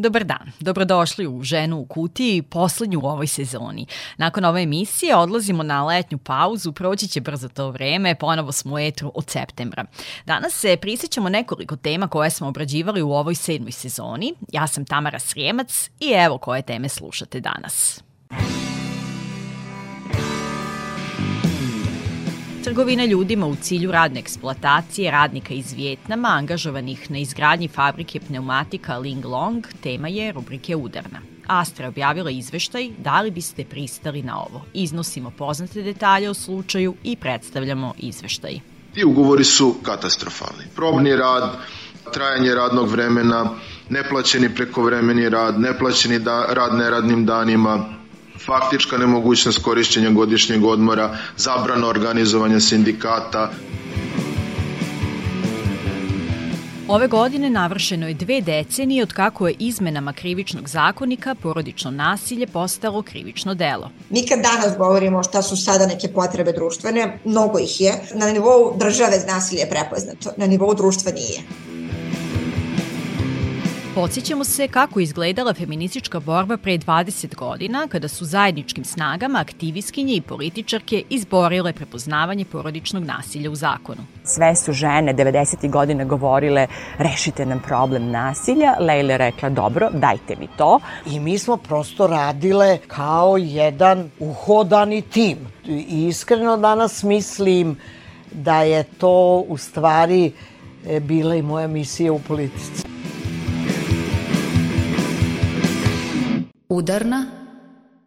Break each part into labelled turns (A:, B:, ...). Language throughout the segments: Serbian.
A: Dobar dan, dobrodošli u Ženu u kutiji, poslednju u ovoj sezoni. Nakon ove emisije odlazimo na letnju pauzu, proći će brzo to vreme, ponovo smo u etru od septembra. Danas se prisjećamo nekoliko tema koje smo obrađivali u ovoj sedmoj sezoni. Ja sam Tamara Srijemac i evo koje teme slušate danas. Trgovina ljudima u cilju radne eksploatacije radnika iz Vjetnama angažovanih na izgradnji fabrike pneumatika Ling Long tema je rubrike Udarna. Astra je objavila izveštaj da li biste pristali na ovo. Iznosimo poznate detalje o slučaju i predstavljamo izveštaj.
B: Ti ugovori su katastrofalni. Probni rad, trajanje radnog vremena, neplaćeni prekovremeni rad, neplaćeni da, rad neradnim danima, faktička nemogućnost korišćenja godišnjeg odmora, zabrana organizovanja sindikata.
A: Ove godine navršeno je dve decenije od kako je izmenama krivičnog zakonika porodično nasilje postalo krivično delo.
C: Mi kad danas govorimo šta su sada neke potrebe društvene, mnogo ih je. Na nivou države nasilje je prepoznato, na nivou društva nije.
A: Podsjećamo se kako izgledala feministička borba pre 20 godina kada su zajedničkim snagama aktivistkinje i političarke izborile prepoznavanje porodičnog nasilja u zakonu.
D: Sve su žene 90. godina govorile rešite nam problem nasilja. Lejla rekla dobro, dajte mi to.
E: I mi smo prosto radile kao jedan uhodani tim. I iskreno danas mislim da je to u stvari e, bila i moja misija u politici.
F: Udarna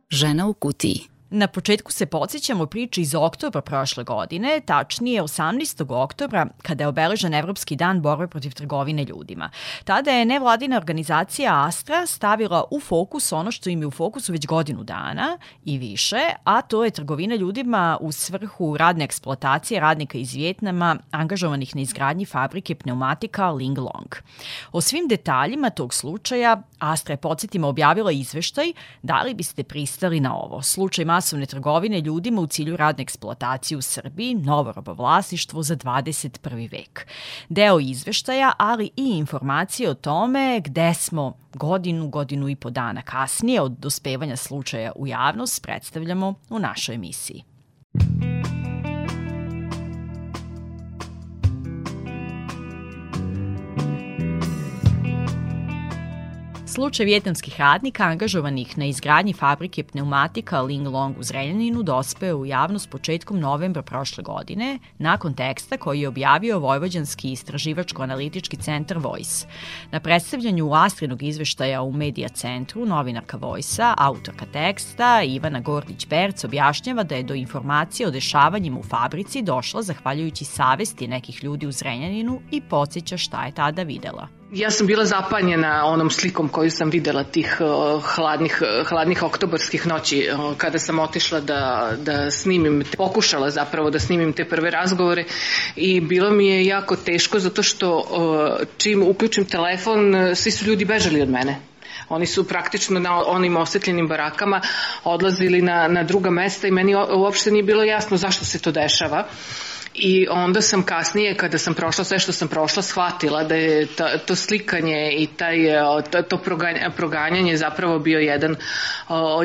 F: žena u kutiji.
A: Na početku se podsjećamo priče iz oktobra prošle godine, tačnije 18. oktobra, kada je obeležen Evropski dan borbe protiv trgovine ljudima. Tada je nevladina organizacija Astra stavila u fokus ono što im je u fokusu već godinu dana i više, a to je trgovina ljudima u svrhu radne eksploatacije radnika iz Vjetnama angažovanih na izgradnji fabrike pneumatika Ling Long. O svim detaljima tog slučaja Astra je, podsjetimo, objavila izveštaj da li biste pristali na ovo. Slučaj masovne trgovine ljudima u cilju radne eksploatacije u Srbiji, novo robovlasništvo za 21. vek. Deo izveštaja, ali i informacije o tome gde smo godinu, godinu i po dana kasnije od dospevanja slučaja u javnost predstavljamo u našoj emisiji. Slučaj vjetnamskih radnika angažovanih na izgradnji fabrike pneumatika Ling Long u Zrenjaninu dospeo u javnost početkom novembra prošle godine nakon teksta koji je objavio Vojvođanski istraživačko-analitički centar Voice. Na predstavljanju Astrinog izveštaja u Medija centru novinarka Voice-a, autorka teksta Ivana Gordić-Berc objašnjava da je do informacije o dešavanjima u fabrici došla zahvaljujući savesti nekih ljudi u Zrenjaninu i podsjeća šta je tada videla.
G: Ja sam bila zapanjena onom slikom koju sam videla tih uh, hladnih, uh, hladnih oktobarskih noći uh, kada sam otišla da, da snimim, pokušala zapravo da snimim te prve razgovore i bilo mi je jako teško zato što čim uključim telefon svi su ljudi bežali od mene. Oni su praktično na onim osetljenim barakama odlazili na, na druga mesta i meni uopšte nije bilo jasno zašto se to dešava. I onda sam kasnije, kada sam prošla sve što sam prošla, shvatila da je ta, to slikanje i taj, to, to proganjanje zapravo bio jedan,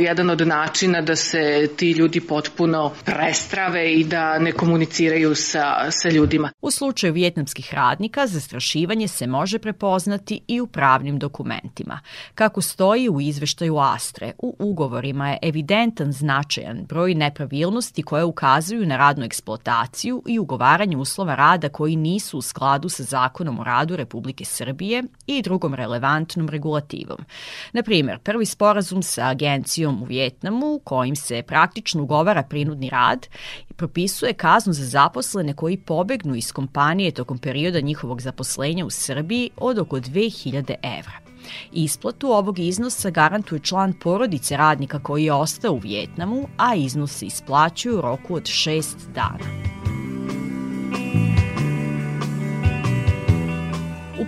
G: jedan od načina da se ti ljudi potpuno prestrave i da ne komuniciraju sa, sa ljudima.
A: U slučaju vjetnamskih radnika, zastrašivanje se može prepoznati i u pravnim dokumentima. Kako stoji u izveštaju Astre, u ugovorima je evidentan značajan broj nepravilnosti koje ukazuju na radnu eksploataciju i ugovaranje uslova rada koji nisu u skladu sa zakonom o radu Republike Srbije i drugom relevantnom regulativom. Na primer, prvi sporazum sa agencijom u Vjetnamu kojim se praktično ugovara prinudni rad i propisuje kaznu za zaposlene koji pobegnu iz kompanije tokom perioda njihovog zaposlenja u Srbiji od oko 2000 evra. Isplatu ovog iznosa garantuje član porodice radnika koji je ostao u Vjetnamu, a iznos se isplaćuje u roku od šest dana.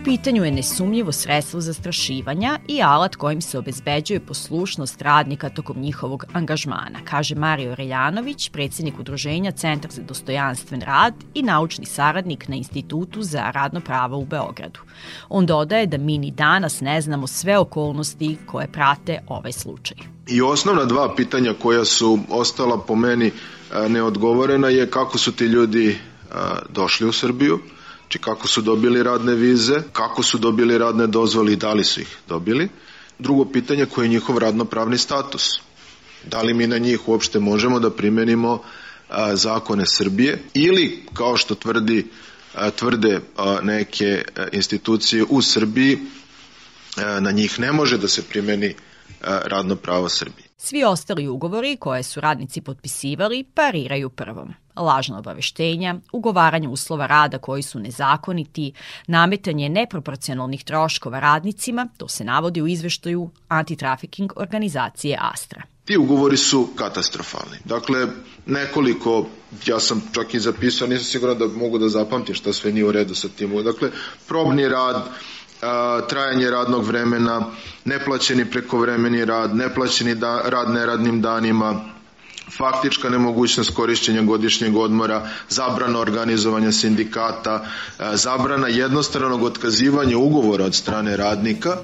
A: Pitanju je nesumnjivo sredstvo zastrašivanja i alat kojim se obezbeđuje poslušnost radnika tokom njihovog angažmana, kaže Mario Reljanović, predsednik udruženja Centar za dostojanstven rad i naučni saradnik na Institutu za radno pravo u Beogradu. On dodaje da mi ni danas ne znamo sve okolnosti koje prate ovaj slučaj.
B: I osnovna dva pitanja koja su ostala po meni e, neodgovorena je kako su ti ljudi e, došli u Srbiju, Znači kako su dobili radne vize, kako su dobili radne dozvole i da li su ih dobili. Drugo pitanje koje je njihov radnopravni status. Da li mi na njih uopšte možemo da primenimo a, zakone Srbije ili kao što tvrdi a, tvrde a, neke institucije u Srbiji na njih ne može da se primeni radno pravo Srbije.
A: Svi ostali ugovori koje su radnici potpisivali pariraju prvom. Lažna obaveštenja, ugovaranje uslova rada koji su nezakoniti, nametanje neproporcionalnih troškova radnicima, to se navodi u izveštaju antitrafiking organizacije Astra.
B: Ti ugovori su katastrofalni. Dakle, nekoliko, ja sam čak i zapisao, nisam siguran da mogu da zapamtim šta sve nije u redu sa tim. Dakle, probni rad, trajanje radnog vremena, neplaćeni prekovremeni rad, neplaćeni da, rad neradnim danima, faktička nemogućnost korišćenja godišnjeg odmora, zabrana organizovanja sindikata, zabrana jednostranog otkazivanja ugovora od strane radnika.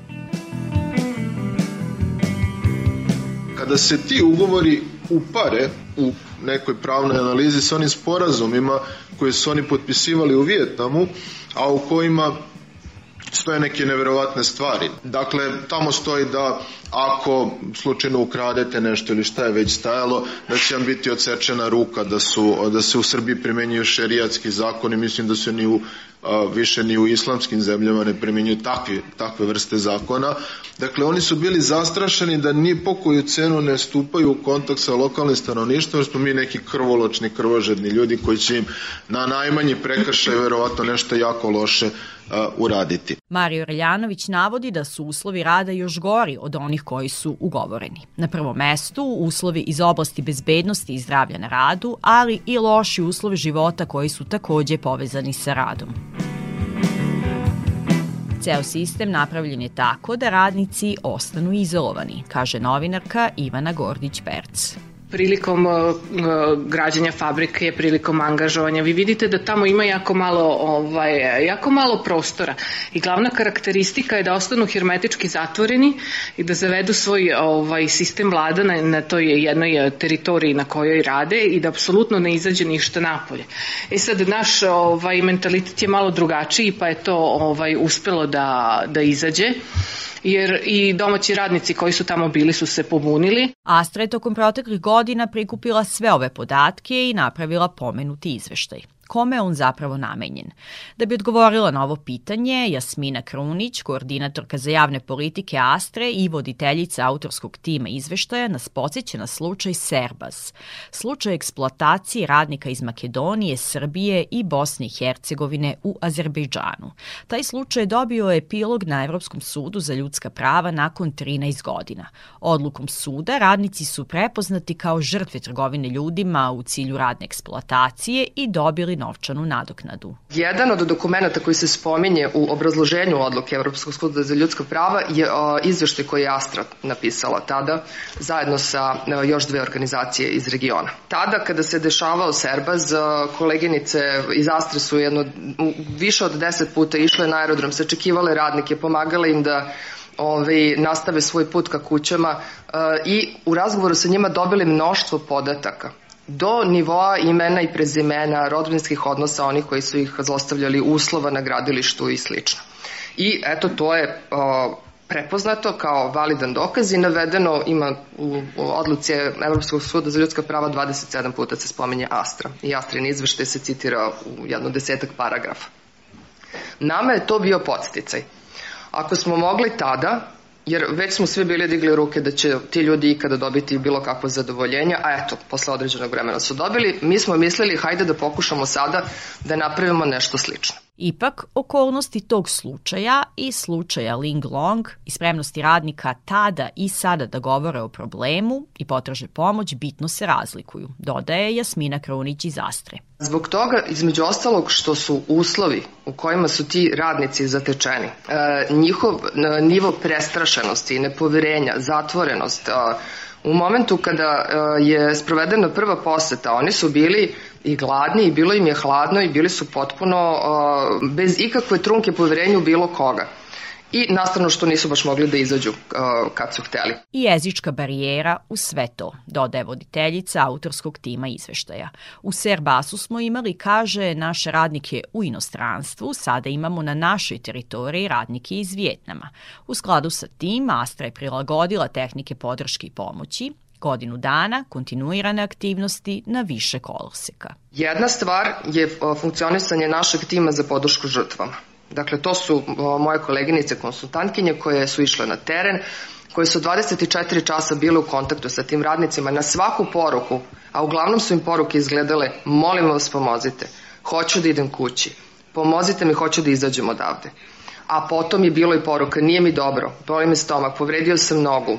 B: Kada se ti ugovori upare u nekoj pravnoj analizi sa onim sporazumima koje su oni potpisivali u Vijetnamu, a u kojima stoje neke neverovatne stvari. Dakle, tamo stoji da ako slučajno ukradete nešto ili šta je već stajalo, da će vam biti odsečena ruka, da, su, da se u Srbiji primenjuju šerijatski zakoni, mislim da se ni u, više ni u islamskim zemljama ne primenjuju takve, takve vrste zakona. Dakle, oni su bili zastrašeni da ni po koju cenu ne stupaju u kontakt sa lokalnim stanovništvom, jer smo mi neki krvoločni, krvožedni ljudi koji će im na najmanji prekršaj verovatno nešto jako loše uraditi.
A: Mario Reljanović navodi da su uslovi rada još gori od onih koji su ugovoreni. Na prvom mestu uslovi iz oblasti bezbednosti i zdravlja na radu, ali i loši uslovi života koji su takođe povezani sa radom. Ceo sistem napravljen je tako da radnici ostanu izolovani, kaže novinarka Ivana Gordić-Perc
G: prilikom uh, uh, građanja fabrike, prilikom angažovanja. Vi vidite da tamo ima jako malo, ovaj, jako malo prostora i glavna karakteristika je da ostanu hermetički zatvoreni i da zavedu svoj ovaj, sistem vlada na, na toj jednoj teritoriji na kojoj rade i da apsolutno ne izađe ništa napolje. E sad, naš ovaj, mentalitet je malo drugačiji pa je to ovaj, uspelo da, da izađe jer i domaći radnici koji su tamo bili su se pobunili.
A: Astra je tokom proteklih godina prikupila sve ove podatke i napravila pomenuti izveštaj kome je on zapravo namenjen. Da bi odgovorila na ovo pitanje, Jasmina Krunić, koordinatorka za javne politike Astre i voditeljica autorskog tima izveštaja, nas podsjeća na slučaj Serbas, slučaj eksploatacije radnika iz Makedonije, Srbije i Bosne i Hercegovine u Azerbejdžanu. Taj slučaj dobio epilog na Evropskom sudu za ljudska prava nakon 13 godina. Odlukom suda radnici su prepoznati kao žrtve trgovine ljudima u cilju radne eksploatacije i dobili novčanu nadoknadu.
H: Jedan od dokumenta koji se spominje u obrazloženju odluke Evropskog suda za ljudska prava je izveštaj koji je Astra napisala tada zajedno sa još dve organizacije iz regiona. Tada kada se dešavao Serbaz, koleginice iz Astre su jedno, više od deset puta išle na aerodrom, sačekivale radnike, pomagale im da ovaj, nastave svoj put ka kućama i u razgovoru sa njima dobili mnoštvo podataka do nivoa imena i prezimena, rodbinskih odnosa, onih koji su ih zlostavljali uslova na gradilištu i slično. I eto, to je o, prepoznato kao validan dokaz i navedeno ima u, u odluci Evropskog suda za ljudska prava 27 puta se spominje Astra i Astrin izveštaj se citira u jedno desetak paragrafa. Nama je to bio podsticaj. Ako smo mogli tada jer već smo svi bili digli ruke da će ti ljudi ikada dobiti bilo kakvo zadovoljenje, a eto, posle određenog vremena su dobili, mi smo mislili hajde da pokušamo sada da napravimo nešto slično.
A: Ipak, okolnosti tog slučaja i slučaja Ling Long i spremnosti radnika tada i sada da govore o problemu i potraže pomoć bitno se razlikuju, dodaje Jasmina Krunić iz Astre.
H: Zbog toga, između ostalog, što su uslovi u kojima su ti radnici zatečeni, e, njihov e, nivo prestrašenosti, nepoverenja, zatvorenost, e, u momentu kada je sprovedena prva poseta, oni su bili i gladni i bilo im je hladno i bili su potpuno bez ikakve trunke poverenja u bilo koga i nastavno što nisu baš mogli da izađu uh, kad su hteli.
A: I jezička barijera u sve to, dodaje voditeljica autorskog tima izveštaja. U Serbasu smo imali, kaže, naše radnike u inostranstvu, sada imamo na našoj teritoriji radnike iz Vjetnama. U skladu sa tim, Astra je prilagodila tehnike podrške i pomoći, godinu dana kontinuirane aktivnosti na više koloseka.
H: Jedna stvar je funkcionisanje našeg tima za podršku žrtvama. Dakle, to su moje koleginice konsultantkinje koje su išle na teren, koje su 24 časa bile u kontaktu sa tim radnicima na svaku poruku, a uglavnom su im poruke izgledale molim vas pomozite, hoću da idem kući, pomozite mi, hoću da izađem odavde. A potom je bilo i poruka, nije mi dobro, boli mi stomak, povredio sam nogu,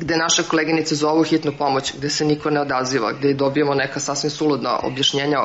H: gde naše koleginice zovu hitnu pomoć, gde se niko ne odaziva, gde dobijemo neka sasvim suludna objašnjenja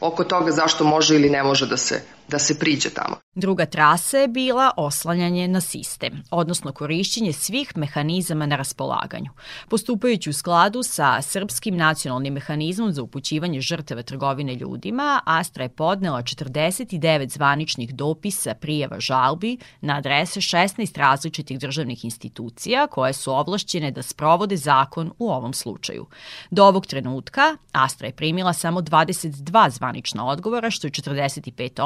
H: oko toga zašto može ili ne može da se da se priđe tamo.
A: Druga trasa je bila oslanjanje na sistem, odnosno korišćenje svih mehanizama na raspolaganju. Postupajući u skladu sa Srpskim nacionalnim mehanizmom za upućivanje žrtava trgovine ljudima, Astra je podnela 49 zvaničnih dopisa prijeva žalbi na adrese 16 različitih državnih institucija koje su ovlašćene da sprovode zakon u ovom slučaju. Do ovog trenutka Astra je primila samo 22 zvanična odgovora, što je 45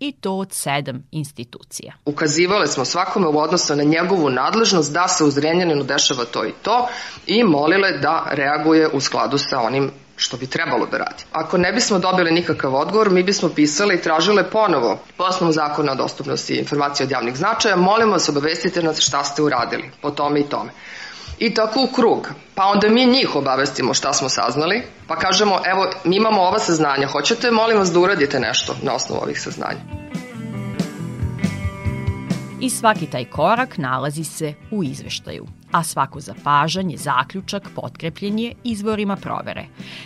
A: i to od sedam institucija.
H: Ukazivale smo svakome u odnosu na njegovu nadležnost da se u Zrenjaninu dešava to i to i molile da reaguje u skladu sa onim što bi trebalo da radi. Ako ne bismo dobili nikakav odgovor, mi bismo pisali i tražile ponovo po osnovu zakona o dostupnosti informacije od javnih značaja, molimo vas obavestite nas šta ste uradili po tome i tome. I tako u krug. Pa onda mi njih obavestimo šta smo saznali, pa kažemo, evo, mi imamo ova saznanja, hoćete, molim vas da uradite nešto na osnovu ovih saznanja.
A: I svaki taj korak nalazi se u izveštaju a svako zapažanje, zaključak, potkrepljen je izvorima provere.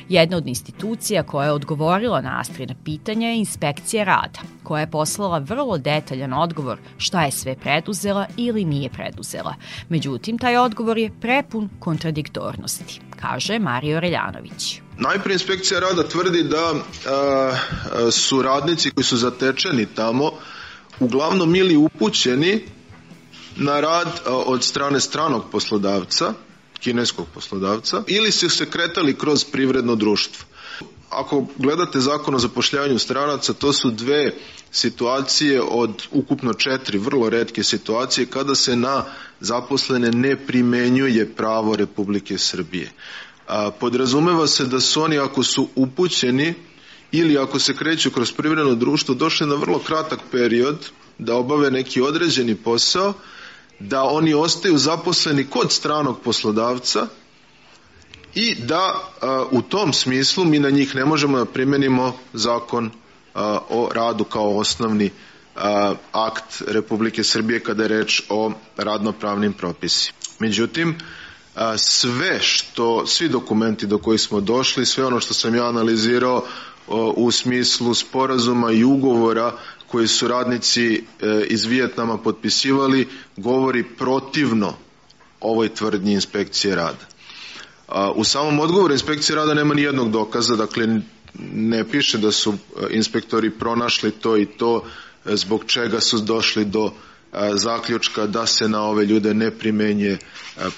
A: Jedna od institucija koja je odgovorila na Astrina pitanja je inspekcija rada, koja je poslala vrlo detaljan odgovor šta je sve preduzela ili nije preduzela. Međutim, taj odgovor je prepun kontradiktornosti, kaže Mario Reljanović.
B: Najprej inspekcija rada tvrdi da a, su radnici koji su zatečeni tamo uglavnom ili upućeni na rad od strane stranog poslodavca, kineskog poslodavca, ili su se kretali kroz privredno društvo. Ako gledate zakon o zapošljavanju stranaca, to su dve situacije od ukupno četiri vrlo redke situacije kada se na zaposlene ne primenjuje pravo Republike Srbije. Podrazumeva se da su oni ako su upućeni ili ako se kreću kroz privredno društvo došli na vrlo kratak period da obave neki određeni posao da oni ostaju zaposleni kod stranog poslodavca i da u tom smislu mi na njih ne možemo da primenimo zakon o radu kao osnovni akt Republike Srbije kada je reč o radnopravnim propisi. Međutim, sve što, svi dokumenti do kojih smo došli, sve ono što sam ja analizirao u smislu sporazuma i ugovora koji su radnici e, iz Vijetnama potpisivali govori protivno ovoj tvrdnji inspekcije rada. U samom odgovoru inspekcije rada nema ni jednog dokaza, dakle ne piše da su e, inspektori pronašli to i to e, zbog čega su došli do zaključka da se na ove ljude ne primenje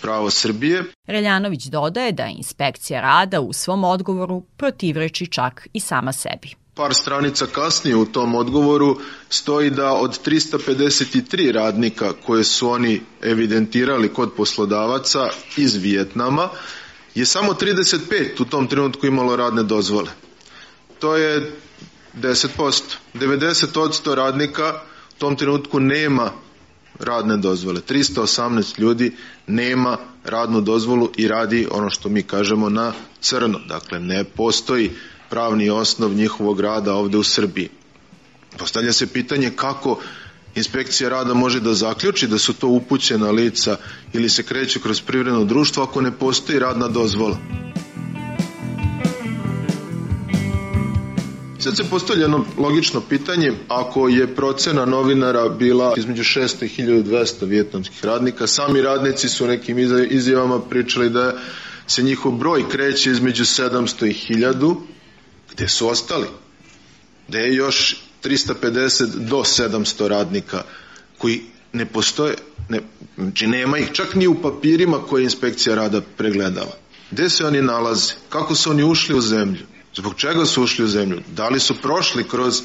B: pravo Srbije.
A: Reljanović dodaje da inspekcija rada u svom odgovoru protivreči čak i sama sebi.
B: Par stranica kasnije u tom odgovoru stoji da od 353 radnika koje su oni evidentirali kod poslodavaca iz Vijetnama je samo 35 u tom trenutku imalo radne dozvole. To je 10%. 90% radnika u tom trenutku nema radne dozvole. 318 ljudi nema radnu dozvolu i radi ono što mi kažemo na crno. Dakle, ne postoji pravni osnov njihovog rada ovde u Srbiji. Postavlja se pitanje kako inspekcija rada može da zaključi da su to upućena lica ili se kreće kroz privredno društvo ako ne postoji radna dozvola. Sad se postavlja jedno logično pitanje, ako je procena novinara bila između 600 i 1200 vjetnamskih radnika, sami radnici su nekim izjavama pričali da se njihov broj kreće između 700 i 1000, gde su ostali? Gde je još 350 do 700 radnika koji ne postoje, ne, znači nema ih čak ni u papirima koje inspekcija rada pregledala. Gde se oni nalaze? Kako su oni ušli u zemlju? Zbog čega su ušli u zemlju? Da li su prošli kroz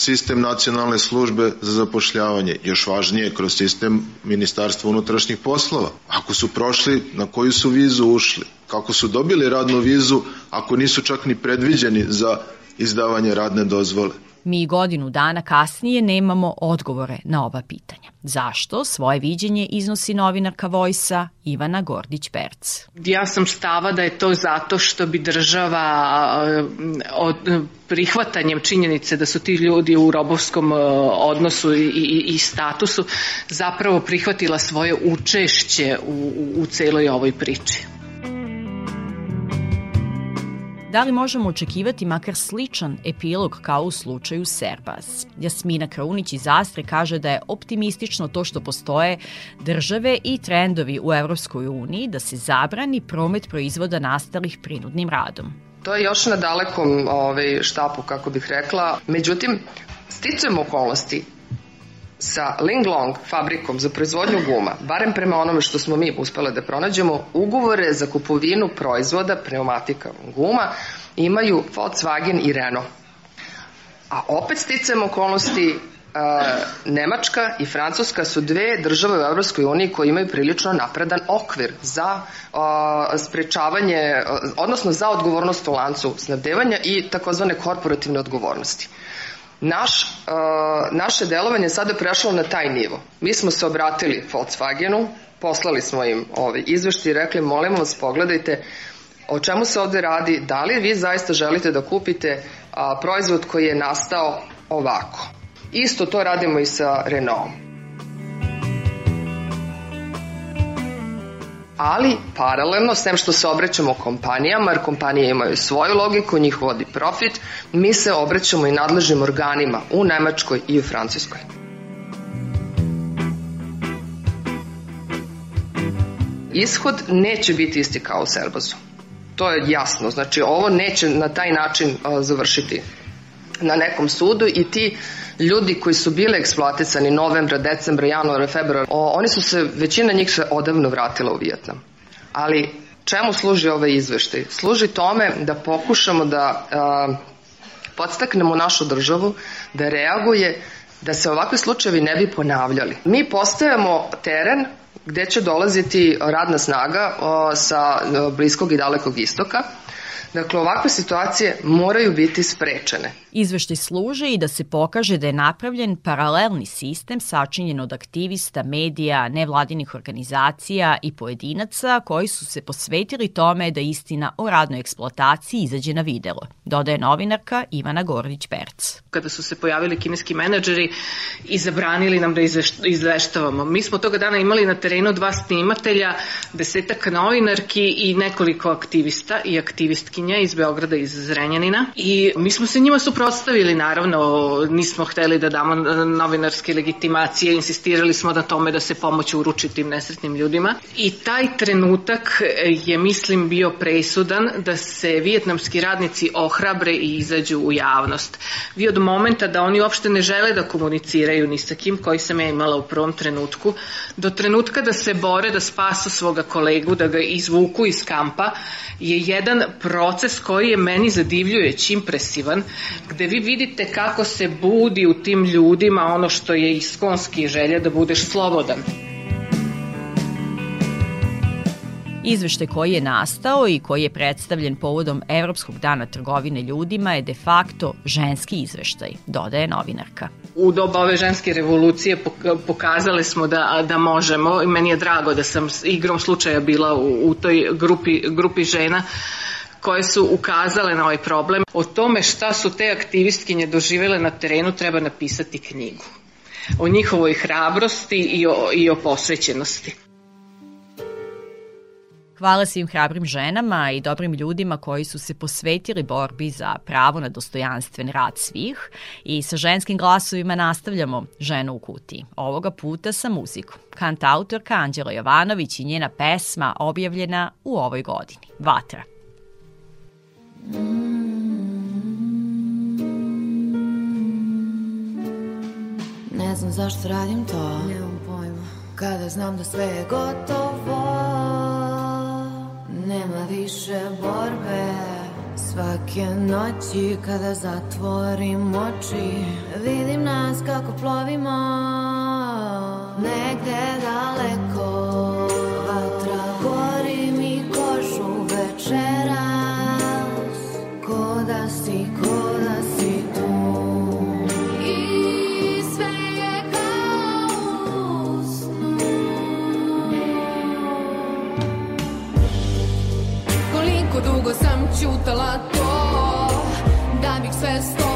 B: sistem nacionalne službe za zapošljavanje, još važnije kroz sistem Ministarstva unutrašnjih poslova. Ako su prošli, na koju su vizu ušli? Kako su dobili radnu vizu ako nisu čak ni predviđeni za izdavanje radne dozvole?
A: Mi godinu dana kasnije nemamo odgovore na ova pitanja. Zašto? Svoje viđenje iznosi novinarka Vojsa Ivana Gordić-Perc.
G: Ja sam stava da je to zato što bi država eh, od prihvatanjem činjenice da su ti ljudi u robovskom eh, odnosu i, i, i statusu zapravo prihvatila svoje učešće u, u, u celoj ovoj priči.
A: Da li možemo očekivati makar sličan epilog kao u slučaju Serbas? Jasmina Kraunić iz Astre kaže da je optimistično to što postoje države i trendovi u Evropskoj uniji da se zabrani promet proizvoda nastalih prinudnim radom.
H: To je još na dalekom ovaj, štapu, kako bih rekla. Međutim, sticujem okolnosti sa Linglong fabrikom za proizvodnju guma, barem prema onome što smo mi uspele da pronađemo, ugovore za kupovinu proizvoda pneumatika guma imaju Volkswagen i Renault. A opet sticam okolnosti Nemačka i Francuska su dve države u Evropskoj uniji koje imaju prilično napredan okvir za sprečavanje, odnosno za odgovornost u lancu snabdevanja i takozvane korporativne odgovornosti. Naš, uh, naše delovanje sada prešlo na taj nivo. Mi smo se obratili Volkswagenu, poslali smo im ovaj izvešti i rekli molimo vas pogledajte o čemu se ovde radi, da li vi zaista želite da kupite a, proizvod koji je nastao ovako. Isto to radimo i sa Renaultom. Ali paralelno, s tem što se obraćamo kompanijama, jer kompanije imaju svoju logiku, njih vodi profit, mi se obraćamo i nadležnim organima u Nemačkoj i u Francuskoj. Ishod neće biti isti kao u Serbazu. To je jasno. Znači, ovo neće na taj način uh, završiti na nekom sudu i ti ljudi koji su bile eksploatisani novembra, decembra, januara, februara, o, oni su se, većina njih se odavno vratila u Vijetnam. Ali čemu služi ovaj izveštaj? Služi tome da pokušamo da a, podstaknemo našu državu da reaguje da se ovakvi slučajevi ne bi ponavljali. Mi postajemo teren gde će dolaziti radna snaga o, sa bliskog i dalekog istoka Dakle, ovakve situacije moraju biti sprečene.
A: Izveštaj služe i da se pokaže da je napravljen paralelni sistem sačinjen od aktivista, medija, nevladinih organizacija i pojedinaca koji su se posvetili tome da istina o radnoj eksploataciji izađe na videlo, dodaje novinarka Ivana Gordić-Perc.
G: Kada su se pojavili kineski menadžeri i zabranili nam da izveštavamo. Mi smo toga dana imali na terenu dva snimatelja, desetak novinarki i nekoliko aktivista i aktivistki Srpkinja iz Beograda iz Zrenjanina i mi smo se njima suprotstavili naravno, nismo hteli da damo novinarske legitimacije, insistirali smo na tome da se pomoć uruči tim nesretnim ljudima i taj trenutak je mislim bio presudan da se vijetnamski radnici ohrabre i izađu u javnost. Vi od momenta da oni uopšte ne žele da komuniciraju ni sa kim koji sam ja imala u prvom trenutku, do trenutka da se bore da spasu svoga kolegu, da ga izvuku iz kampa, je jedan pro proces koji je meni zadivljujeć, impresivan, gde vi vidite kako se budi u tim ljudima ono što je iskonski želja da budeš slobodan.
A: Izvešte koji je nastao i koji je predstavljen povodom Evropskog dana trgovine ljudima je de facto ženski izveštaj, dodaje novinarka.
G: U doba ove ženske revolucije pokazali smo da, da možemo i meni je drago da sam igrom slučaja bila u, u toj grupi, grupi žena koje su ukazale na ovaj problem. O tome šta su te aktivistkinje doživele na terenu treba napisati knjigu. O njihovoj hrabrosti i o, i o posvećenosti.
A: Hvala svim hrabrim ženama i dobrim ljudima koji su se posvetili borbi za pravo na dostojanstven rad svih i sa ženskim glasovima nastavljamo Ženu u kutiji. Ovoga puta sa muzikom. Kant autorka Anđela Jovanović i njena pesma objavljena u ovoj godini. Vatra.
I: Ne znam zašto radim to. Nemam pojma. Kada znam da sve je gotovo nema više borbe. Svake noći kada zatvorim oči Vidim nas kako plovimo Negde daleko. Vatra gori mi kožu večeras čutala to Da bih sve s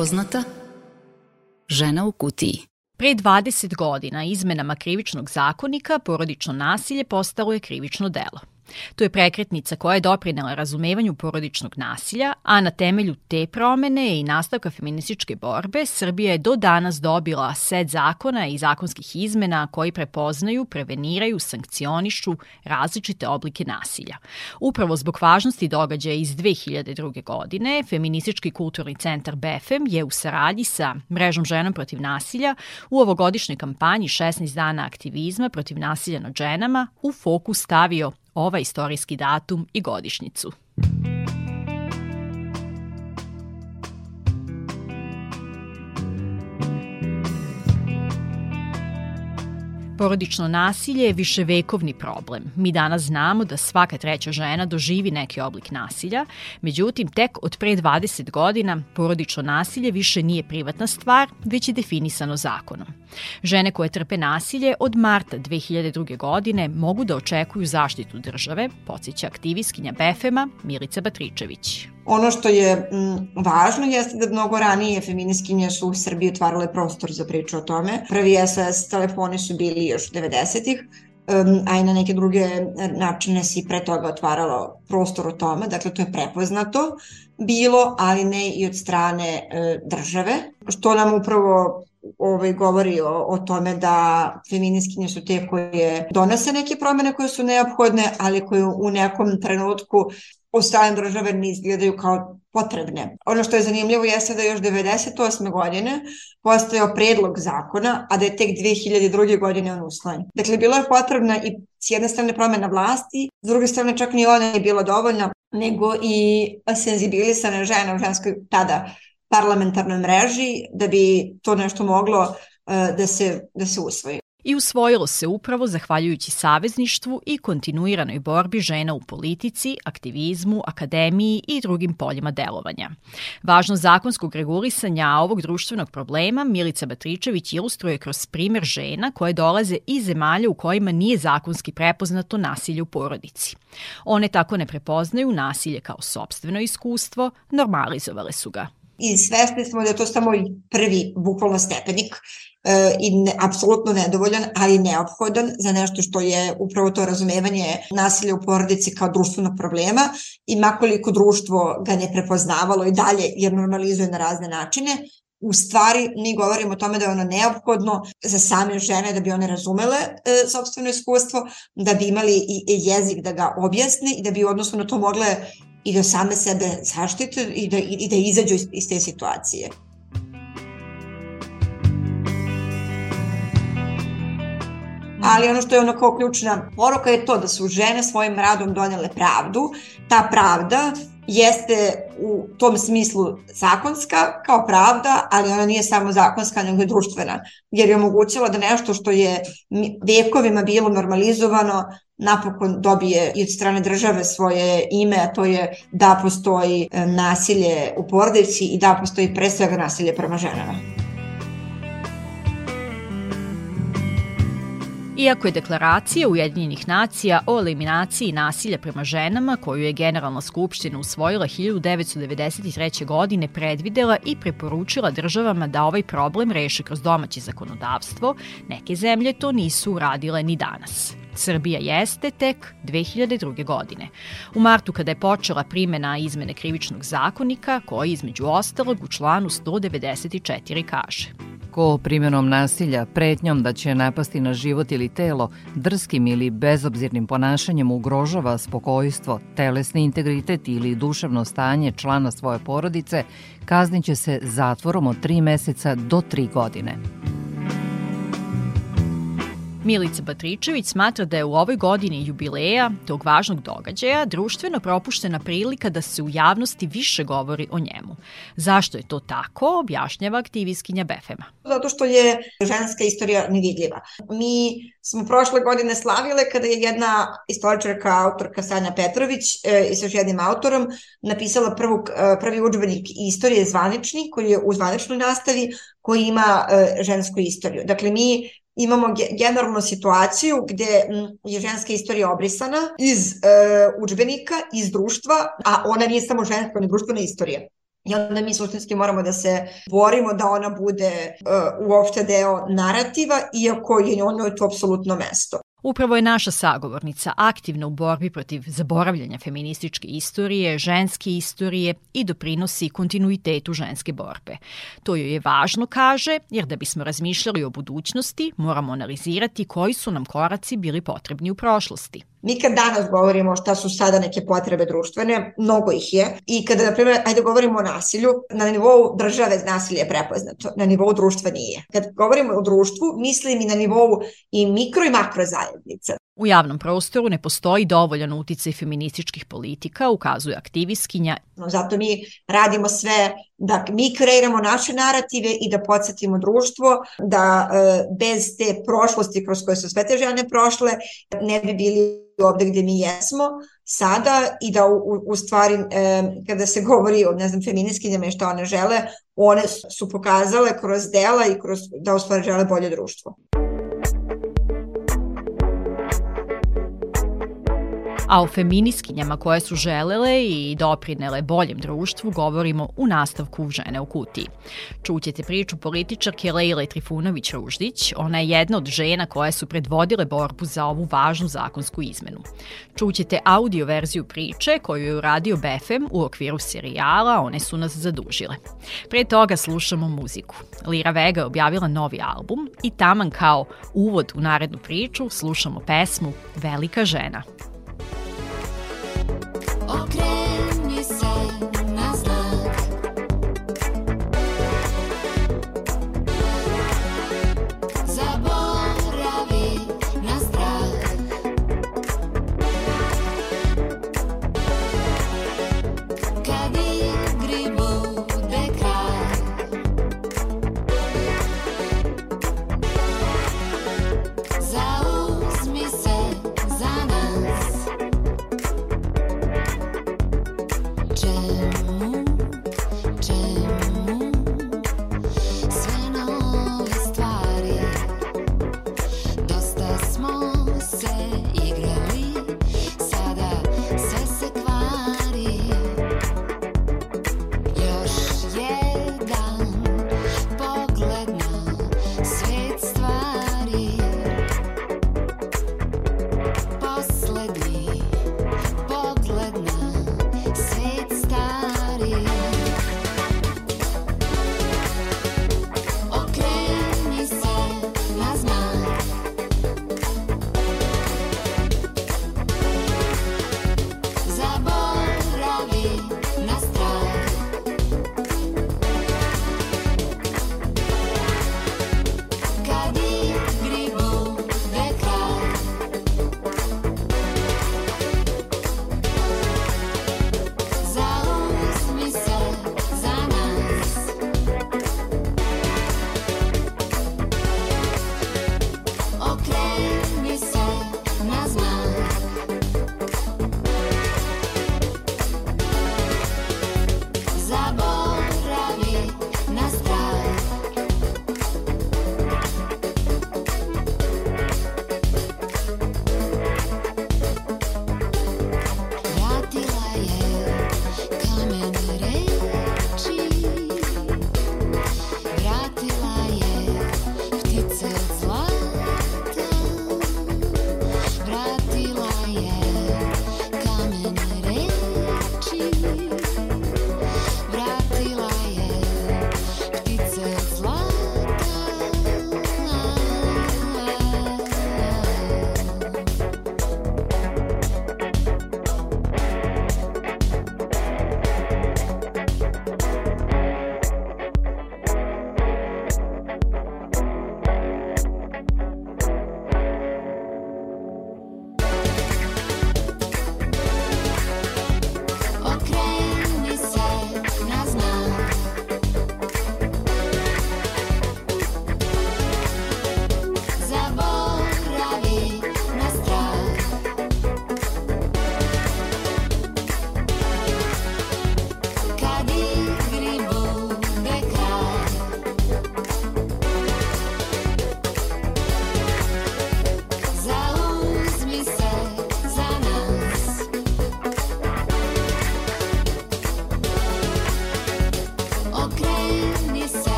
F: Nepoznata Žena u kutiji
A: Pre 20 godina izmenama krivičnog zakonika porodično nasilje postalo je krivično delo. To je prekretnica koja je doprinela razumevanju porodičnog nasilja, a na temelju te promene i nastavka feminističke borbe Srbija je do danas dobila set zakona i zakonskih izmena koji prepoznaju, preveniraju, sankcionišu različite oblike nasilja. Upravo zbog važnosti događaja iz 2002. godine, Feministički kulturni centar BFM je u saradnji sa Mrežom ženom protiv nasilja u ovogodišnjoj kampanji 16 dana aktivizma protiv nasilja nad ženama u fokus stavio ovaj istorijski datum i godišnjicu. Porodično nasilje je viševekovni problem. Mi danas znamo da svaka treća žena doživi neki oblik nasilja, međutim tek od pre 20 godina porodično nasilje više nije privatna stvar, već je definisano zakonom. Žene koje trpe nasilje od marta 2002. godine mogu da očekuju zaštitu države, podsjeća aktivistkinja Befema Milica Batričević.
C: Ono što je m, važno jeste da mnogo ranije feminiskinje su u Srbiji otvarale prostor za priču o tome. Prvi SOS telefoni su bili još 90-ih, um, a i na neke druge načine si pre toga otvaralo prostor o tome, dakle to je prepoznato bilo, ali ne i od strane e, države, što nam upravo ovaj, govori o, o tome da feminiskinje su te koje donose neke promene koje su neophodne, ali koje u nekom trenutku od strane države ne izgledaju kao potrebne. Ono što je zanimljivo jeste da još 98. godine postojao predlog zakona, a da je tek 2002. godine on uslojen. Dakle, bilo je potrebna i s jedne strane promena vlasti, s druge strane čak ni ona je bila dovoljna, nego i senzibilisane žene u ženskoj tada parlamentarnoj mreži da bi to nešto moglo uh, da se, da se usvoji
A: i usvojilo se upravo zahvaljujući savezništvu i kontinuiranoj borbi žena u politici, aktivizmu, akademiji i drugim poljima delovanja. Važno zakonskog regulisanja ovog društvenog problema Milica Batričević ilustruje kroz primer žena koje dolaze iz zemalja u kojima nije zakonski prepoznato nasilje u porodici. One tako ne prepoznaju nasilje kao sobstveno iskustvo, normalizovale su ga
C: i svesni smo da je to samo prvi bukvalno stepenik e, i ne, apsolutno nedovoljan, ali neophodan za nešto što je upravo to razumevanje nasilja u porodici kao društvenog problema i makoliko društvo ga ne prepoznavalo i dalje jer normalizuje na razne načine, u stvari mi govorimo o tome da je ono neophodno za same žene da bi one razumele e, sobstveno iskustvo, da bi imali i, i jezik da ga objasne i da bi odnosno na to mogle i da same sebe zaštite i da, i da izađu iz, iz te situacije. ali ono što je ono kao ključna poruka je to da su žene svojim radom donele pravdu. Ta pravda jeste u tom smislu zakonska kao pravda, ali ona nije samo zakonska, nego je društvena, jer je omogućila da nešto što je vekovima bilo normalizovano napokon dobije i od strane države svoje ime, a to je da postoji e, nasilje u porodici i da postoji pre svega nasilje prema ženama.
A: Iako je deklaracija Ujedinjenih nacija o eliminaciji nasilja prema ženama, koju je Generalna skupština usvojila 1993. godine, predvidela i preporučila državama da ovaj problem reše kroz domaće zakonodavstvo, neke zemlje to nisu uradile ni danas. Srbija jeste tek 2002. godine. U martu kada je počela primena izmene krivičnog zakonika, koji između ostalog u članu 194 kaže
J: ko primjenom nasilja, pretnjom da će napasti na život ili telo, drskim ili bezobzirnim ponašanjem ugrožava spokojstvo, telesni integritet ili duševno stanje člana svoje porodice, kazniće se zatvorom od 3 meseca do 3 godine.
A: Milica Batričević smatra da je u ovoj godini jubileja tog važnog događaja društveno propuštena prilika da se u javnosti više govori o njemu. Zašto je to tako, objašnjava aktivistkinja Befema.
C: Zato što je ženska istorija nevidljiva. Mi smo prošle godine slavile kada je jedna istoričarka, autorka Sanja Petrović e, i sa jednim autorom napisala prvu, e, prvi učbenik istorije zvanični koji je u zvaničnoj nastavi koji ima e, žensku istoriju. Dakle, mi imamo generalnu situaciju gde je ženska istorija obrisana iz e, učbenika, iz društva, a ona nije samo ženska, ona je društvena istorija. I onda mi suštinski moramo da se borimo da ona bude uh, uopšte deo narativa, iako je ono to apsolutno mesto.
A: Upravo je naša sagovornica aktivna u borbi protiv zaboravljanja feminističke istorije, ženske istorije i doprinosi kontinuitetu ženske borbe. To joj je važno, kaže, jer da bismo razmišljali o budućnosti, moramo analizirati koji su nam koraci bili potrebni u prošlosti.
C: Mi kad danas govorimo šta su sada neke potrebe društvene, mnogo ih je. I kada, na primjer, ajde govorimo o nasilju, na nivou države nasilje je prepoznato, na nivou društva nije. Kad govorimo o društvu, mislim i na nivou i mikro i makro zajednica.
A: U javnom prostoru ne postoji dovoljan uticaj feminističkih politika, ukazuje aktivistkinja.
C: Zato mi radimo sve da mi kreiramo naše narative i da podsjetimo društvo da e, bez te prošlosti kroz koje su sve te žene prošle ne bi bili ovde gde mi jesmo sada i da u, u stvari e, kada se govori o ne znam feminiskinjama i što one žele, one su pokazale kroz dela i kroz da u stvari žele bolje društvo.
A: A o feminiskinjama koje su želele i doprinele boljem društvu govorimo u nastavku Žene u kutiji. Čućete priču političarke Lejle Trifunović-Ruždić. Ona je jedna od žena koje su predvodile borbu za ovu važnu zakonsku izmenu. Čućete audio verziju priče koju je uradio BFM u okviru serijala One su nas zadužile. Pre toga slušamo muziku. Lira Vega je objavila novi album i taman kao uvod u narednu priču slušamo pesmu Velika žena.
K: Okay.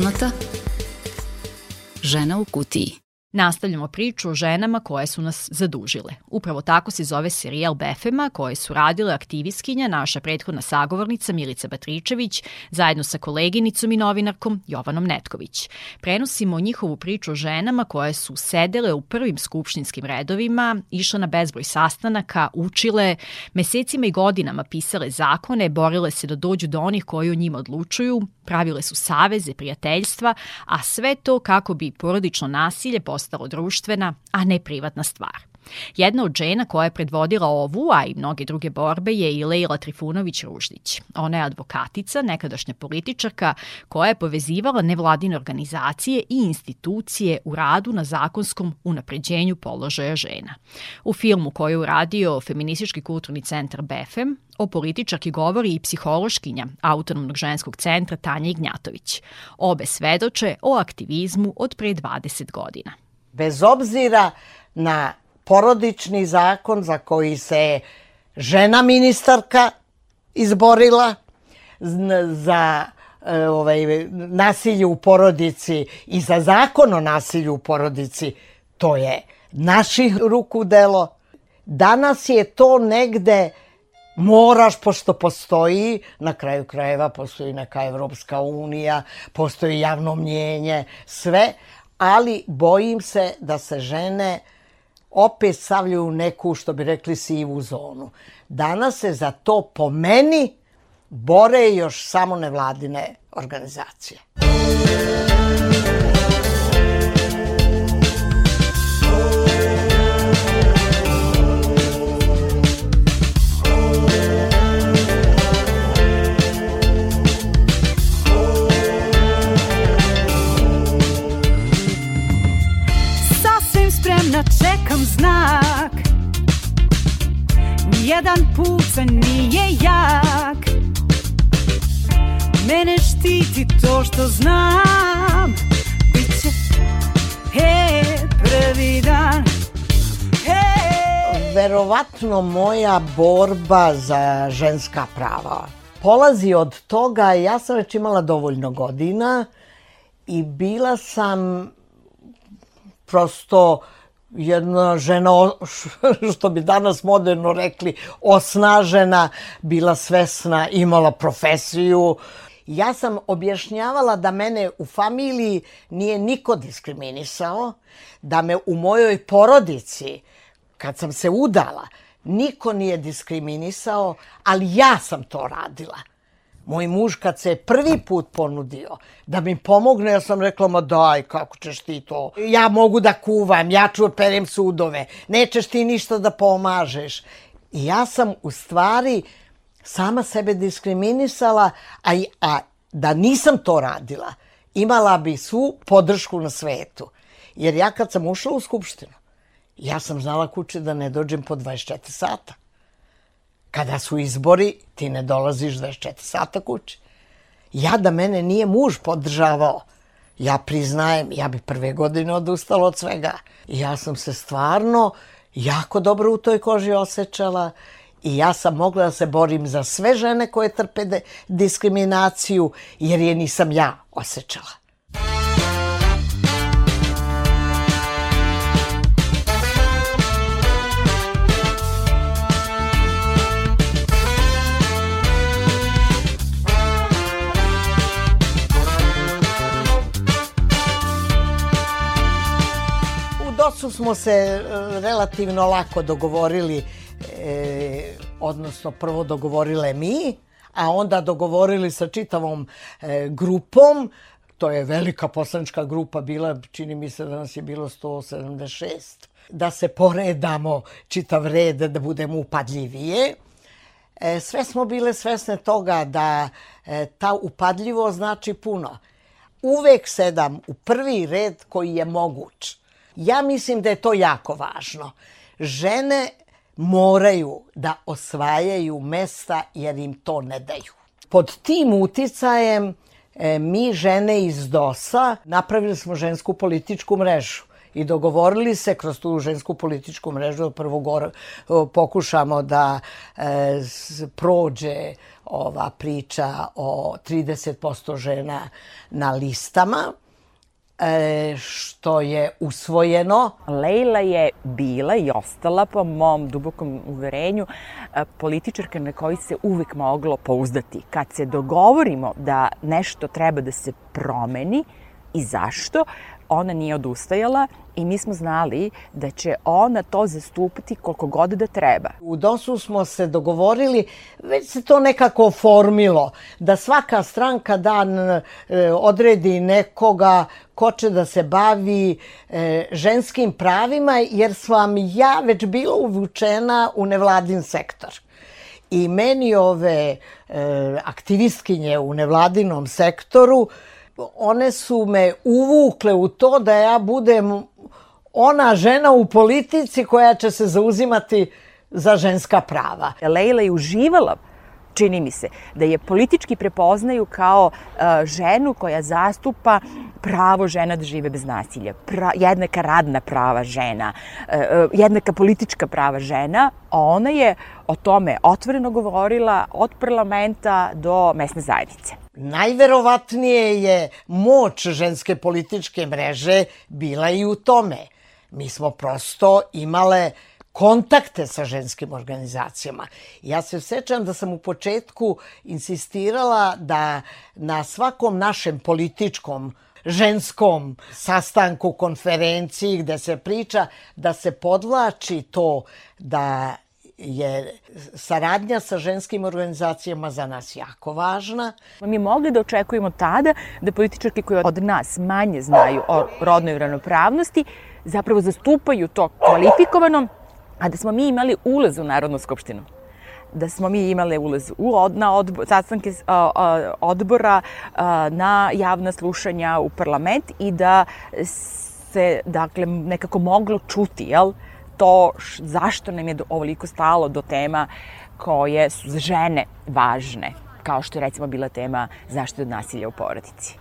F: Nepoznata žena u kutiji.
A: Nastavljamo priču o ženama koje su nas zadužile. Upravo tako se zove serijal Befema koje su radile aktivistkinja, naša prethodna sagovornica Milica Batričević, zajedno sa koleginicom i novinarkom Jovanom Netković. Prenosimo njihovu priču o ženama koje su sedele u prvim skupštinskim redovima, išle na bezbroj sastanaka, učile, mesecima i godinama pisale zakone, borile se da dođu do onih koji o njima odlučuju, pravile su saveze, prijateljstva, a sve to kako bi porodično nasilje postalo društvena, a ne privatna stvar. Jedna od žena koja je predvodila ovu, a i mnoge druge borbe je i Leila Trifunović-Ružnić. Ona je advokatica, nekadašnja političarka, koja je povezivala nevladine organizacije i institucije u radu na zakonskom unapređenju položaja žena. U filmu koju je uradio Feministički kulturni centar BEFEM, o političarki govori i psihološkinja Autonomnog ženskog centra Tanja Ignjatović. Obe svedoče o aktivizmu od pre 20 godina.
E: Bez obzira na porodični zakon za koji se žena ministarka izborila, za e, ovaj, nasilje u porodici i za zakon o nasilju u porodici, to je naših ruku delo. Danas je to negde moraš, pošto postoji, na kraju krajeva postoji neka Evropska unija, postoji javno mnjenje, sve, ali bojim se da se žene opet stavljaju u neku, što bi rekli, sivu zonu. Danas se za to po meni bore još samo nevladine organizacije.
L: Sasvim Nijedan pucanj nije jak. Mene štiti to što znam. Biće, he, prvi dan. He,
E: Verovatno moja borba za ženska prava polazi od toga, ja sam već imala dovoljno godina i bila sam prosto jedna žena, što bi danas moderno rekli, osnažena, bila svesna, imala profesiju. Ja sam objašnjavala da mene u familiji nije niko diskriminisao, da me u mojoj porodici, kad sam se udala, niko nije diskriminisao, ali ja sam to radila. Moj muž kad se prvi put ponudio da mi pomogne, ja sam rekla, ma daj, kako ćeš ti to? Ja mogu da kuvam, ja ću perem sudove, nećeš ti ništa da pomažeš. I ja sam u stvari sama sebe diskriminisala, a, a da nisam to radila, imala bi svu podršku na svetu. Jer ja kad sam ušla u skupštinu, ja sam znala kuće da ne dođem po 24 sata. Kada su izbori, ti ne dolaziš 24 sata kući. Ja da mene nije muž podržavao, ja priznajem, ja bi prve godine odustala od svega. Ja sam se stvarno jako dobro u toj koži osjećala i ja sam mogla da se borim za sve žene koje trpe diskriminaciju, jer je nisam ja osjećala. U DOS-u smo se e, relativno lako dogovorili, e, odnosno prvo dogovorile mi, a onda dogovorili sa čitavom e, grupom, to je velika poslanička grupa bila, čini mi se da nas je bilo 176, da se poredamo čitav red, da budemo upadljivije. E, sve smo bile svesne toga da e, ta upadljivo znači puno. Uvek sedam u prvi red koji je moguć. Ja mislim da je to jako važno. Žene moraju da osvajaju mesta jer im to ne daju. Pod tim uticajem e, mi žene iz DOS-a napravili smo žensku političku mrežu. i dogovorili se kroz tu žensku političku mrežu da prvo gor, pokušamo da e, prođe ova priča o 30% žena na listama što je usvojeno.
D: Leila je bila i ostala, po mom dubokom uverenju, e, političarka na koji se uvek moglo pouzdati. Kad se dogovorimo da nešto treba da se promeni i zašto, ona nije odustajala i mi smo znali da će ona to zastupati koliko god da treba.
E: U DOS-u smo se dogovorili, već se to nekako oformilo, da svaka stranka dan e, odredi nekoga ko će da se bavi e, ženskim pravima, jer sam ja već bila uvučena u nevladin sektor. I meni ove e, aktivistkinje u nevladinom sektoru, one su me uvukle u to da ja budem ona žena u politici koja će se zauzimati za ženska prava.
D: Leila je uživala čini mi se, da je politički prepoznaju kao uh, ženu koja zastupa pravo žena da žive bez nasilja, pra, jednaka radna prava žena, uh, jednaka politička prava žena, a ona je o tome otvoreno govorila od parlamenta do mesne zajednice.
E: Najverovatnije je moć ženske političke mreže bila i u tome. Mi smo prosto imale kontakte sa ženskim organizacijama. Ja se sećam da sam u početku insistirala da na svakom našem političkom ženskom sastanku, konferenciji gde se priča da se podvlači to da je saradnja sa ženskim organizacijama za nas jako važna.
D: Mi mogli da očekujemo tada da političarke koje od nas manje znaju o rodnoj ravnopravnosti zapravo zastupaju to kvalifikovano, a da smo mi imali ulaz u Narodnu skupštinu da smo mi imale ulaz u od, na odbor, sastanke a, a, odbora, a, na javna slušanja u parlament i da se dakle nekako moglo čuti jel, to š, zašto nam je do, ovoliko stalo do tema koje su za žene važne, kao što je recimo bila tema zaštite od nasilja u porodici.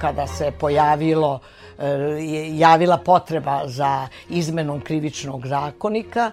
E: kada se pojavilo je javila potreba za izmenom krivičnog zakonika.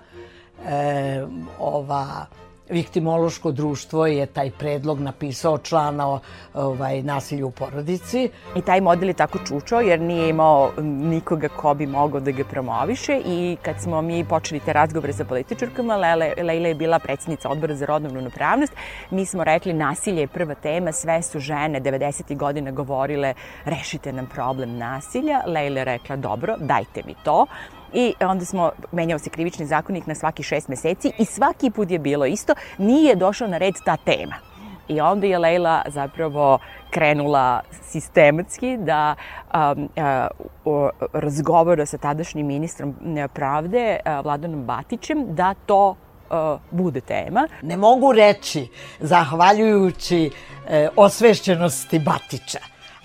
E: E, ova viktimološko društvo je taj predlog napisao člana ovaj, nasilju u porodici.
D: I taj model je tako čučao jer nije imao nikoga ko bi mogao da ga promoviše i kad smo mi počeli te razgovore sa političarkama, Lele, Leila je bila predsjednica odbora za rodnu ravnopravnost, mi smo rekli nasilje je prva tema, sve su žene 90. godina govorile rešite nam problem nasilja. Leila je rekla dobro, dajte mi to. I onda smo, menjao se krivični zakonik na svaki šest meseci i svaki put je bilo isto, nije došao na red ta tema. I onda je Leila zapravo krenula sistematski da um, uh, razgovara sa tadašnjim ministrom pravde, uh, Vladanom Batićem, da to uh, bude tema.
E: Ne mogu reći, zahvaljujući uh, osvešćenosti Batića,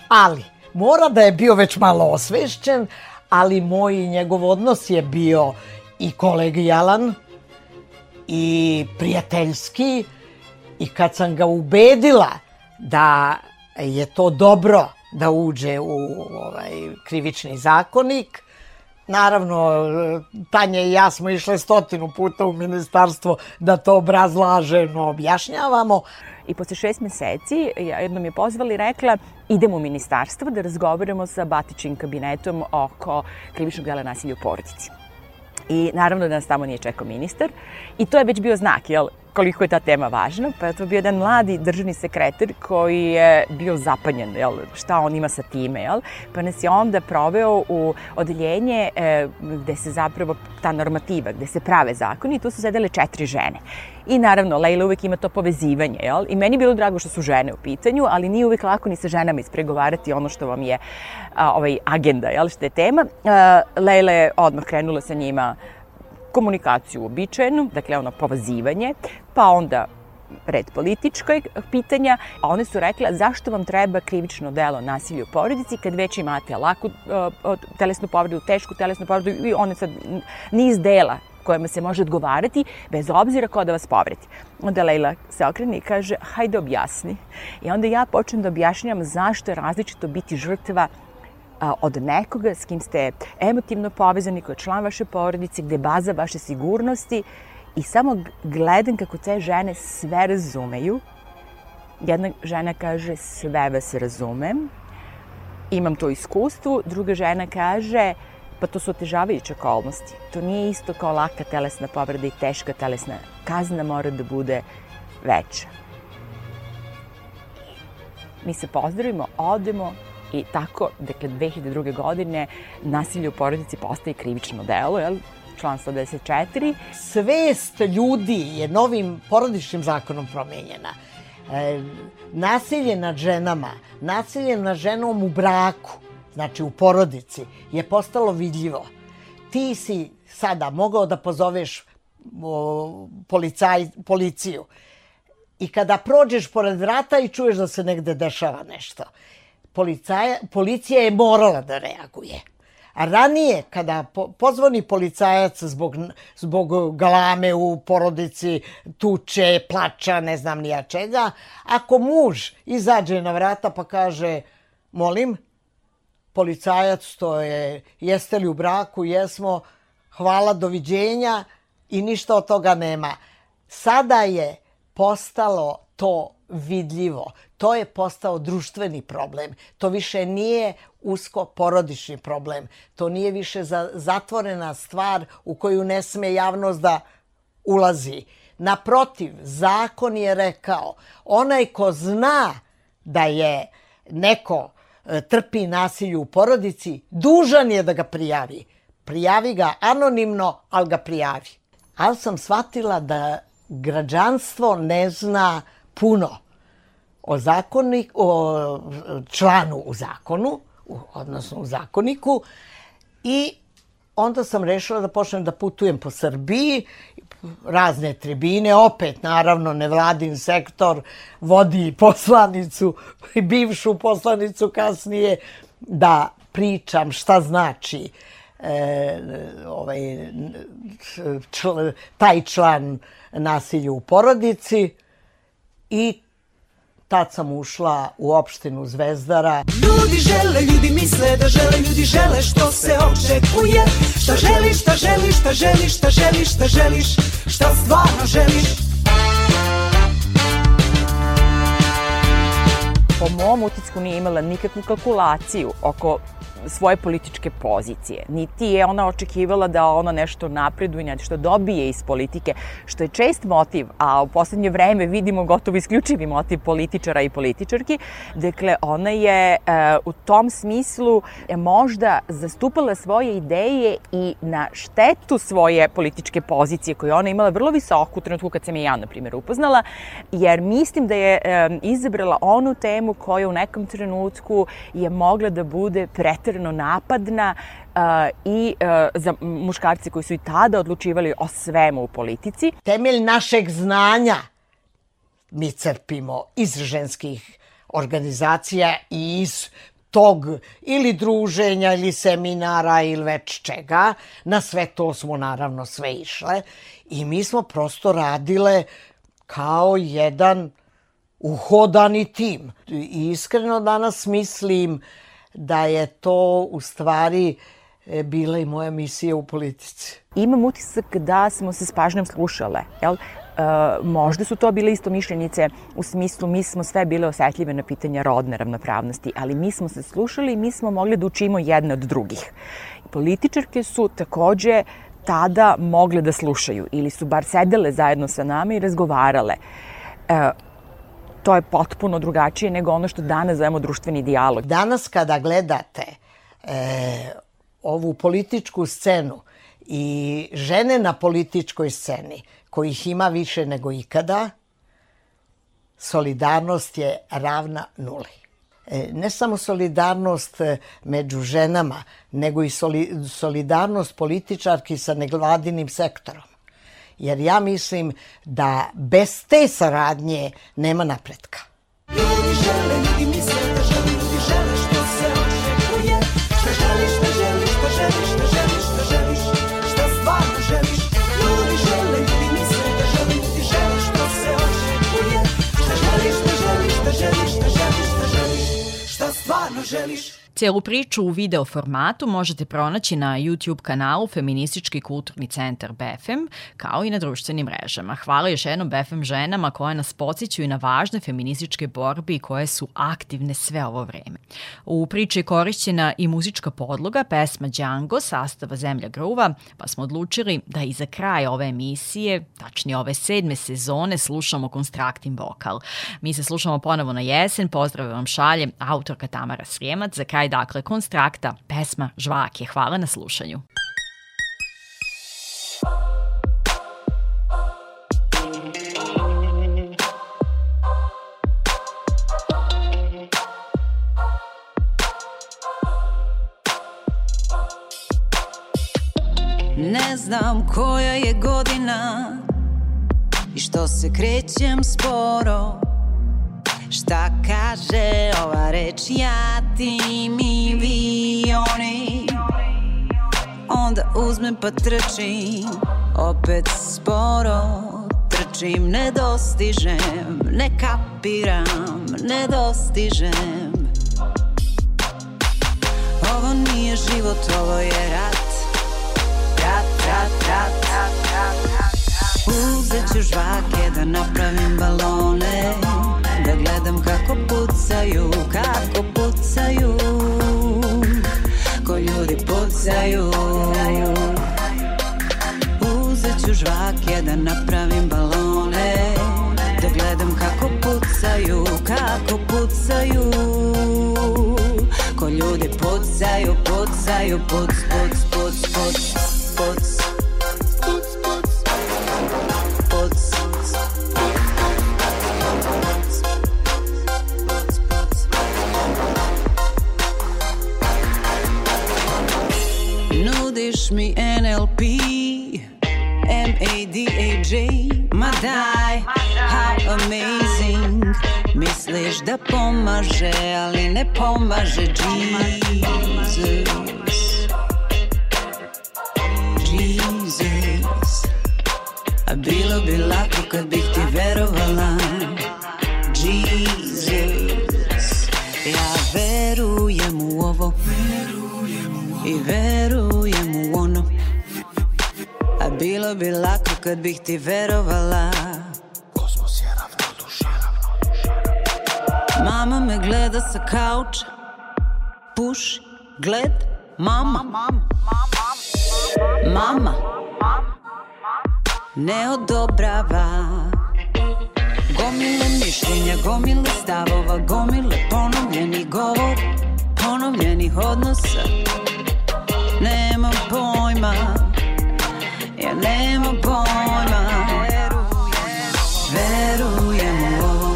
E: ali mora da je bio već malo osvešćen, ali moj i njegov odnos je bio i kolegijalan i prijateljski i kad sam ga ubedila da je to dobro da uđe u ovaj krivični zakonik, Naravno, Tanja i ja smo išle stotinu puta u ministarstvo da to obrazlaženo objašnjavamo.
D: I posle šest meseci jednom je pozvala i rekla idemo u ministarstvo da razgovaramo sa Batićim kabinetom oko krivičnog dela nasilja u porodici. I naravno da nas tamo nije čekao ministar. I to je već bio znak, jel, koliko je ta tema važna. Pa je to bio jedan mladi državni sekretar koji je bio zapanjen, jel, šta on ima sa time, jel. Pa nas je onda proveo u odeljenje e, gde se zapravo ta normativa, gde se prave zakoni i tu su sedele četiri žene. I naravno, Leila uvek ima to povezivanje, jel? I meni je bilo drago što su žene u pitanju, ali nije uvek lako ni sa ženama ispregovarati ono što vam je a, ovaj agenda, jel, što je tema. A, Leila je odmah krenula sa njima komunikaciju uobičajenu, dakle ono povazivanje, pa onda red političkoj pitanja, a one su rekla zašto vam treba krivično delo nasilja u porodici kad već imate laku uh, telesnu povredu, tešku telesnu povredu i one sad niz dela kojima se može odgovarati bez obzira ko da vas povredi. Onda Leila se okrene i kaže, hajde objasni. I onda ja počnem da objašnjam zašto je različito biti žrtva od nekoga s kim ste emotivno povezani, ko je član vaše porodice, gde je baza vaše sigurnosti i samo gledam kako te žene sve razumeju. Jedna žena kaže, sve vas razumem, imam to iskustvo, druga žena kaže, pa to su otežavajuće okolnosti. To nije isto kao laka telesna povreda i teška telesna. Kazna mora da bude veća. Mi se pozdravimo, odemo i tako, dakle, 2002. godine nasilje u porodici postaje krivično delo, jel? Član 114.
E: Svest ljudi je novim porodičnim zakonom promenjena. E, nasilje nad ženama, nasilje nad ženom u braku, znači u porodici, je postalo vidljivo. Ti si sada mogao da pozoveš o, policaj, policiju i kada prođeš pored vrata i čuješ da se negde dešava nešto, policaja, policija je morala da reaguje. A ranije, kada po, policajac zbog, zbog galame u porodici, tuče, plača, ne znam nija čega, ako muž izađe na vrata pa kaže, molim, policajac, to je, jeste li u braku, jesmo, hvala, doviđenja i ništa od toga nema. Sada je postalo to vidljivo. To je postao društveni problem. To više nije usko porodični problem. To nije više za, zatvorena stvar u koju ne sme javnost da ulazi. Naprotiv, zakon je rekao, onaj ko zna da je neko e, trpi nasilju u porodici, dužan je da ga prijavi. Prijavi ga anonimno, ali ga prijavi. Ali sam shvatila da građanstvo ne zna puno o, zakonik, o članu u zakonu, odnosno u zakoniku, i onda sam rešila da počnem da putujem po Srbiji, razne tribine, opet naravno nevladin sektor vodi poslanicu, bivšu poslanicu kasnije, da pričam šta znači e, ovaj, čl, taj član nasilju u porodici i tad sam ušla u opštinu Zvezdara.
L: Ljudi žele, ljudi misle da žele, ljudi žele što se očekuje. Šta želiš, šta želiš, šta želiš, šta želiš, šta želiš, šta stvarno želiš.
D: Po mom utisku nije imala nikakvu kalkulaciju oko svoje političke pozicije. Niti je ona očekivala da ona nešto napreduje, nešto dobije iz politike, što je čest motiv, a u poslednje vreme vidimo gotovo isključivi motiv političara i političarki. Dakle, ona je e, u tom smislu možda zastupala svoje ideje i na štetu svoje političke pozicije koje ona imala vrlo visoku u trenutku kad sam je ja, na primjer, upoznala, jer mislim da je e, izabrala onu temu koja u nekom trenutku je mogla da bude pretrano napadna i za muškarci koji su i tada odlučivali o svemu u politici.
E: Temelj našeg znanja mi crpimo iz ženskih organizacija i iz tog ili druženja ili seminara ili već čega. Na sve to smo naravno sve išle i mi smo prosto radile kao jedan uhodani tim. I iskreno danas mislim da je to u stvari e, bila i moja misija u politici.
D: Imam utisak da smo se s pažnjom slušale, jel? E, možda su to bile isto mišljenice u smislu mi smo sve bile osetljive na pitanja rodne ravnopravnosti, ali mi smo se slušali i mi smo mogli da učimo jedne od drugih. Političarke su takođe tada mogle da slušaju ili su bar sedele zajedno sa nama i razgovarale. E, to je potpuno drugačije nego ono što danas zovemo društveni dijalog.
E: Danas kada gledate e, ovu političku scenu i žene na političkoj sceni, kojih ima više nego ikada, solidarnost je ravna nuli. E, ne samo solidarnost e, među ženama, nego i solidarnost političarki sa nevladinim sektorom. Jer ja mislim da bez te saradnje nema napretka.
L: Ljudi žele, ljudi misle da žele, ljudi žele što se očekuje Šta želiš, šta želiš, šta želiš, šta želiš, šta želiš, šta stvarno želiš Ljudi žele, ljudi misle da žele, ljudi žele što se očekuje Šta želiš, šta želiš, šta želiš, šta želiš, šta želiš, šta stvarno želiš
A: Cijelu priču u video formatu možete pronaći na YouTube kanalu Feministički kulturni centar BFM, kao i na društvenim mrežama. Hvala još jednom BFM ženama koje nas podsjećaju na važne feminističke borbe i koje su aktivne sve ovo vreme. U priči je korišćena i muzička podloga, pesma Django, sastava Zemlja gruva, pa smo odlučili da i za kraj ove emisije, tačnije ove sedme sezone, slušamo konstraktim vokal. Mi se slušamo ponovo na jesen, pozdrave vam šalje autorka Tamara Srijemac, za kraj dakle konstrakta, pesma Žvake. Hvala na slušanju.
K: Ne znam koja je godina I što se krećem sporo Šta kaže ova reč? Ja, ti, mi, vi, oni. Onda uzmem pa trčim Opet sporo Trčim, ne dostižem Ne kapiram, ne dostižem. Ovo nije život, ovo je rat Rat, rat, rat, rat, rat, rat. Uzet ću žvake da napravim balone Da gledam kako pucaju, kako pucaju Ko ljudi pucaju. Uzet ću žvake da napravim balone Da gledam kako pucaju, kako pucaju Ko ljudi pucaju, pucaju, puc, puc, puc, puc, M-A-D-A-J Ma daj, how amazing. Misliš da pomaže, ali ne pomaže Jesus. Jesus A bilo bi lako kad bih ti verovala Jesus. Ja verujem u ovo. I verujem bilo bi lako kad bih ti verovala. Mama me gleda sa kauča Puši, gled, mama. Mama ne odobrava. Gomile mišljenja, gomile stavova Gomile ponovljeni govor Ponovljenih odnosa. Nema pojma Ja nema pojma. Verujem u ovo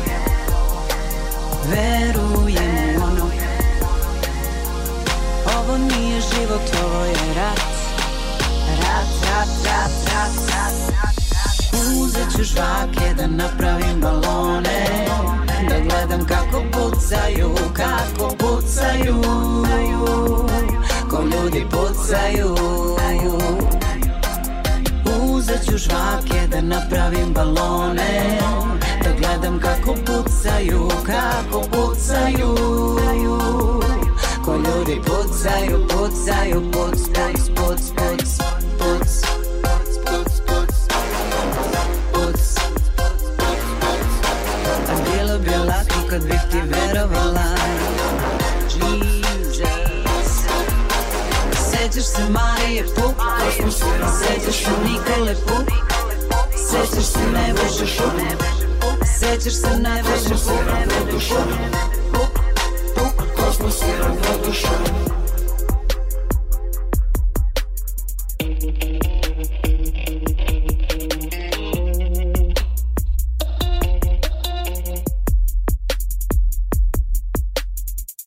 K: Verujem u ono. Ovo nije život, ovo je rat. Rat, rat, rat, rat, rat, rat. Uzet ću žvake da napravim balone Da gledam kako pucaju, kako pucaju. Ko ljudi pucaju Uzet žvake da napravim balone Da gledam kako pucaju, kako pucaju Ko ljudi pucaju, pucaju, puc, puc, puc, puc, puc bilo bi Sećaš se Marije Puk Sećaš se Nikole Puk Sećaš se Nebojše Puk Sećaš se Nebojše Puk Puk, puk, kosmos jedan vodušan